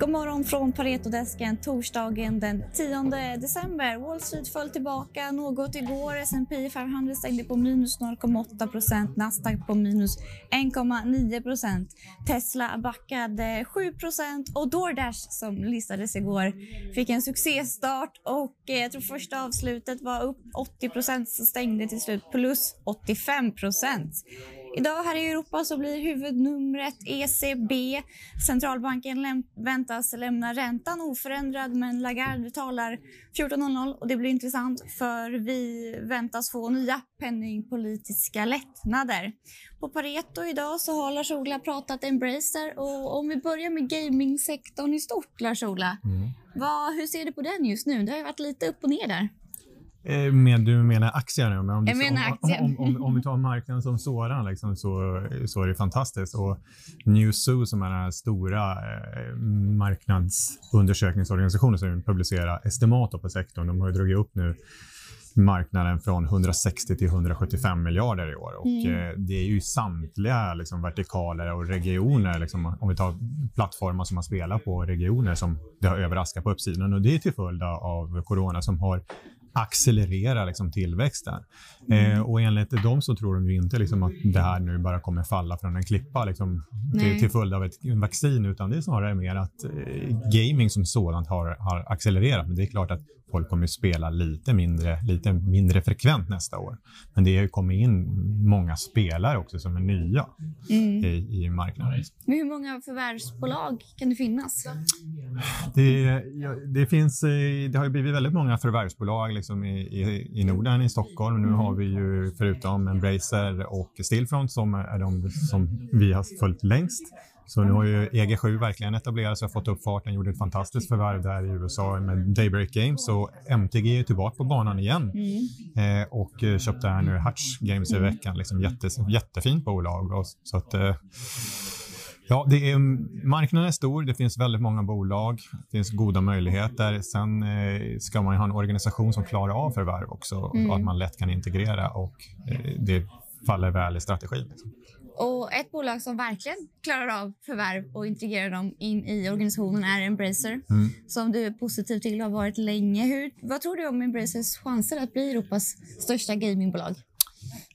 God morgon från Paretodesken torsdagen den 10 december. Wall Street föll tillbaka något igår. S&P 500 stängde på minus 0,8% Nasdaq på minus 1,9% Tesla backade 7% och DoorDash som listades igår fick en succéstart och eh, jag tror första avslutet var upp 80% så stängde till slut plus 85 Idag här i Europa så blir huvudnumret ECB. Centralbanken väntas lämna räntan oförändrad men Lagarde talar 14.00 och det blir intressant för vi väntas få nya penningpolitiska lättnader. På Pareto idag så har Lars-Ola pratat Embracer och om vi börjar med gamingsektorn i stort, Lars-Ola. Mm. hur ser du på den just nu? Det har ju varit lite upp och ner där. Eh, men du menar aktier nu? Men om, jag menar aktier. Om, om, om, vi tar marknaden som sådan liksom, så, så är det fantastiskt. Och Newzoo som är den stora eh, marknadsundersökningsorganisationen som publicerar estimat på sektorn, de har ju dragit upp nu marknaden från 160 till 175 miljarder i år. Och mm. eh, det är ju samtliga liksom, vertikaler och regioner, liksom, om vi tar plattformar som man spelar på, regioner som det har överraskat på uppsidan. Och det är till följd av corona som har accelerera liksom, tillväxten. Mm. Eh, och enligt dem så tror de ju inte liksom, att det här nu bara kommer falla från en klippa liksom, till, till följd av ett vaccin, utan det är snarare mer att eh, gaming som sådant har, har accelererat. Men det är klart att folk kommer att spela lite mindre, lite mindre frekvent nästa år. Men det har kommit in många spelare också som är nya mm. i, i marknaden. Men hur många förvärvsbolag kan det finnas? Det, ja, det, finns, eh, det har ju blivit väldigt många förvärvsbolag liksom i, i, i Norden, i Stockholm. Nu har vi ju förutom Embracer och Stillfront som är de som vi har följt längst. Så nu har ju EG7 verkligen etablerat sig och fått upp farten, gjorde ett fantastiskt förvärv där i USA med Daybreak Games. Och MTG är tillbaka på banan igen. Mm. eh, och eh, köpte här nu Hutch Games i veckan, liksom jätte, jättefint bolag. Och, så att, eh, Ja, det är, marknaden är stor, det finns väldigt många bolag, det finns goda möjligheter. Sen eh, ska man ha en organisation som klarar av förvärv också mm. och att man lätt kan integrera och eh, det faller väl i strategin. Liksom. Och ett bolag som verkligen klarar av förvärv och integrerar dem in i organisationen är Embracer, mm. som du är positiv till och har varit länge. Hur, vad tror du om Embracers chanser att bli Europas största gamingbolag?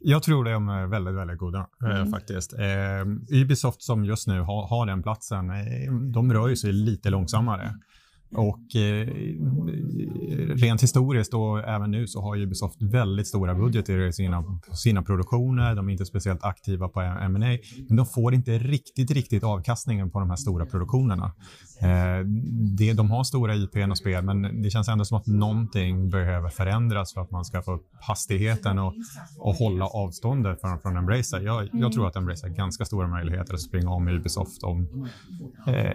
Jag tror de är väldigt, väldigt goda eh, mm. faktiskt. Eh, Ubisoft som just nu har, har den platsen, eh, de rör sig lite långsammare. Och eh, rent historiskt och även nu så har Ubisoft väldigt stora budgetar i sina, sina produktioner. De är inte speciellt aktiva på M&A, men de får inte riktigt, riktigt avkastningen på de här stora produktionerna. Eh, det, de har stora IP och spel, men det känns ändå som att någonting behöver förändras för att man ska få upp hastigheten och, och hålla avståndet från, från Embracer. Jag, jag tror att Embracer har ganska stora möjligheter att springa om Ubisoft om eh,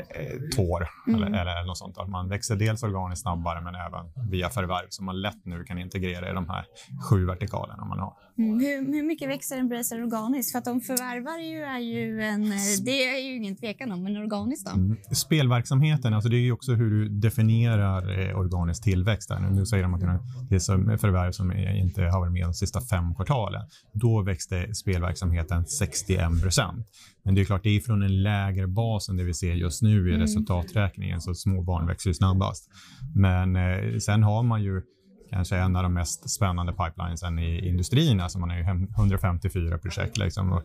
två år eller, mm. eller något sånt. Att man växer dels organiskt snabbare men även via förvärv som man lätt nu kan integrera i de här sju vertikalerna man har. Mm. Hur, hur, mycket växer Embracer organiskt? För att de förvärvar ju är ju en... Det är ju ingen tvekan om, men organiskt då? Mm. Spelverksamheten, alltså det är ju också hur du definierar eh, organisk tillväxt. Där. Nu säger de att det är förvärv som inte har varit med de sista fem kvartalen. Då växte spelverksamheten 61 procent. Men det är klart, det är från en lägre bas än det vi ser just nu i mm. resultaträkningen, så små barn växer snabbast. Men eh, sen har man ju kanske en av de mest spännande pipelinesen i industrin. Alltså man har ju 154 projekt liksom,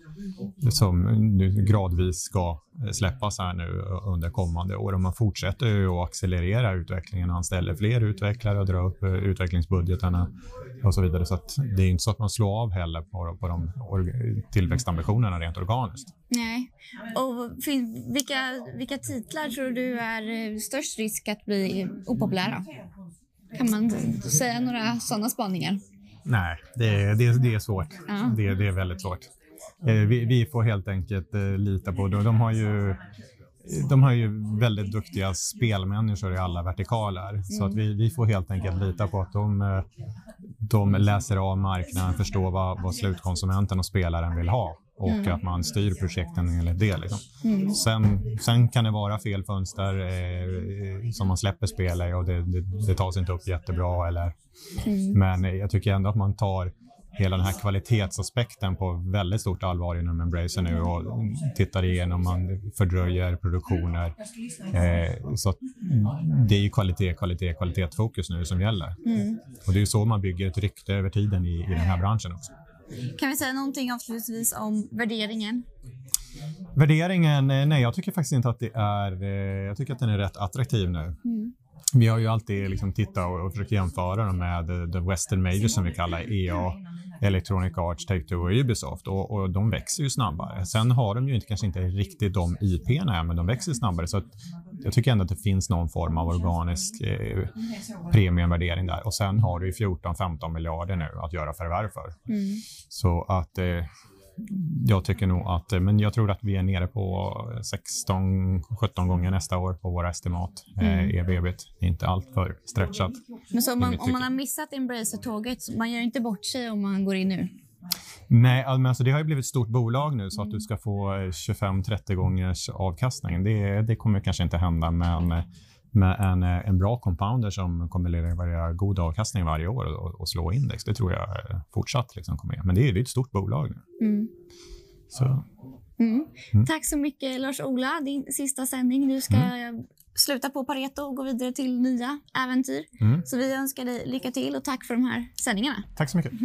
som gradvis ska eh, släppas här nu eh, under kommande år. Och man fortsätter ju att accelerera utvecklingen, anställer fler utvecklare och drar upp eh, utvecklingsbudgetarna och så vidare. Så det är inte så att man slår av heller på, på de tillväxtambitionerna rent organiskt. Nej. Och vilka, vilka titlar tror du är störst risk att bli opopulära? Kan man säga några sådana spaningar? Nej, det är, det är, det är svårt. Ja. Det, det är väldigt svårt. Eh, vi, vi får helt enkelt eh, lita på det. De har ju de har ju väldigt duktiga spelmänniskor i alla vertikaler. Mm. Så att vi, vi får helt enkelt lita på att de, eh, de läser av marknaden, förstår vad, vad slutkonsumenten och spelaren vill ha och mm. att man styr projekten enligt det. Liksom. Mm. Sen, sen kan det vara fel fönster eh, som man släpper spel i och det, det, det tas inte upp jättebra. Eller, mm. Men jag tycker ändå att man tar hela den här kvalitetsaspekten på väldigt stort allvar inom Embracer nu och tittar igenom, man fördröjer produktioner. Eh, så det är ju kvalitet, kvalitet, kvalitetsfokus nu som gäller. Mm. Och det är så man bygger ett rykte över tiden i, i den här branschen också. Kan vi säga någonting avslutningsvis om värderingen? Värderingen? Eh, nej, jag tycker faktiskt inte att det är... Eh, jag tycker att den är rätt attraktiv nu. Mm. Vi har ju alltid liksom tittat och, och försökt jämföra dem med the Western Majors som vi kallar EA, Electronic Arts, Take-Two och Ubisoft och, och, de växer ju snabbare. Sen har de ju inte, kanske inte riktigt de IP-erna men de växer snabbare så jag tycker ändå att det finns någon form av organisk eh, premiumvärdering där. Och sen har du 14-15 miljarder nu att göra förvärv för. Mm. Så att eh, jag tycker nog att, men jag tror att vi är nere på 16-17 gånger nästa år på våra estimat. Eh, mm. Eh, EBIT inte allt för stretchat. Men så om man, om man har missat Embracer-tåget, man gör inte bort sig om man går in nu? Nej, men alltså det har ju blivit ett stort bolag nu så att du ska få 25-30 gångers avkastning. Det, det kommer kanske inte hända, men med en, en bra compounder som kommer leverera god avkastning varje år och, och slå index. Det tror jag fortsatt liksom kommer Men det är, är ett stort bolag nu. Mm. Så. Mm. Mm. Tack så mycket Lars-Ola. Din sista sändning. Du ska mm. sluta på Pareto och gå vidare till nya äventyr. Mm. Så vi önskar dig lycka till och tack för de här sändningarna. Tack så mycket.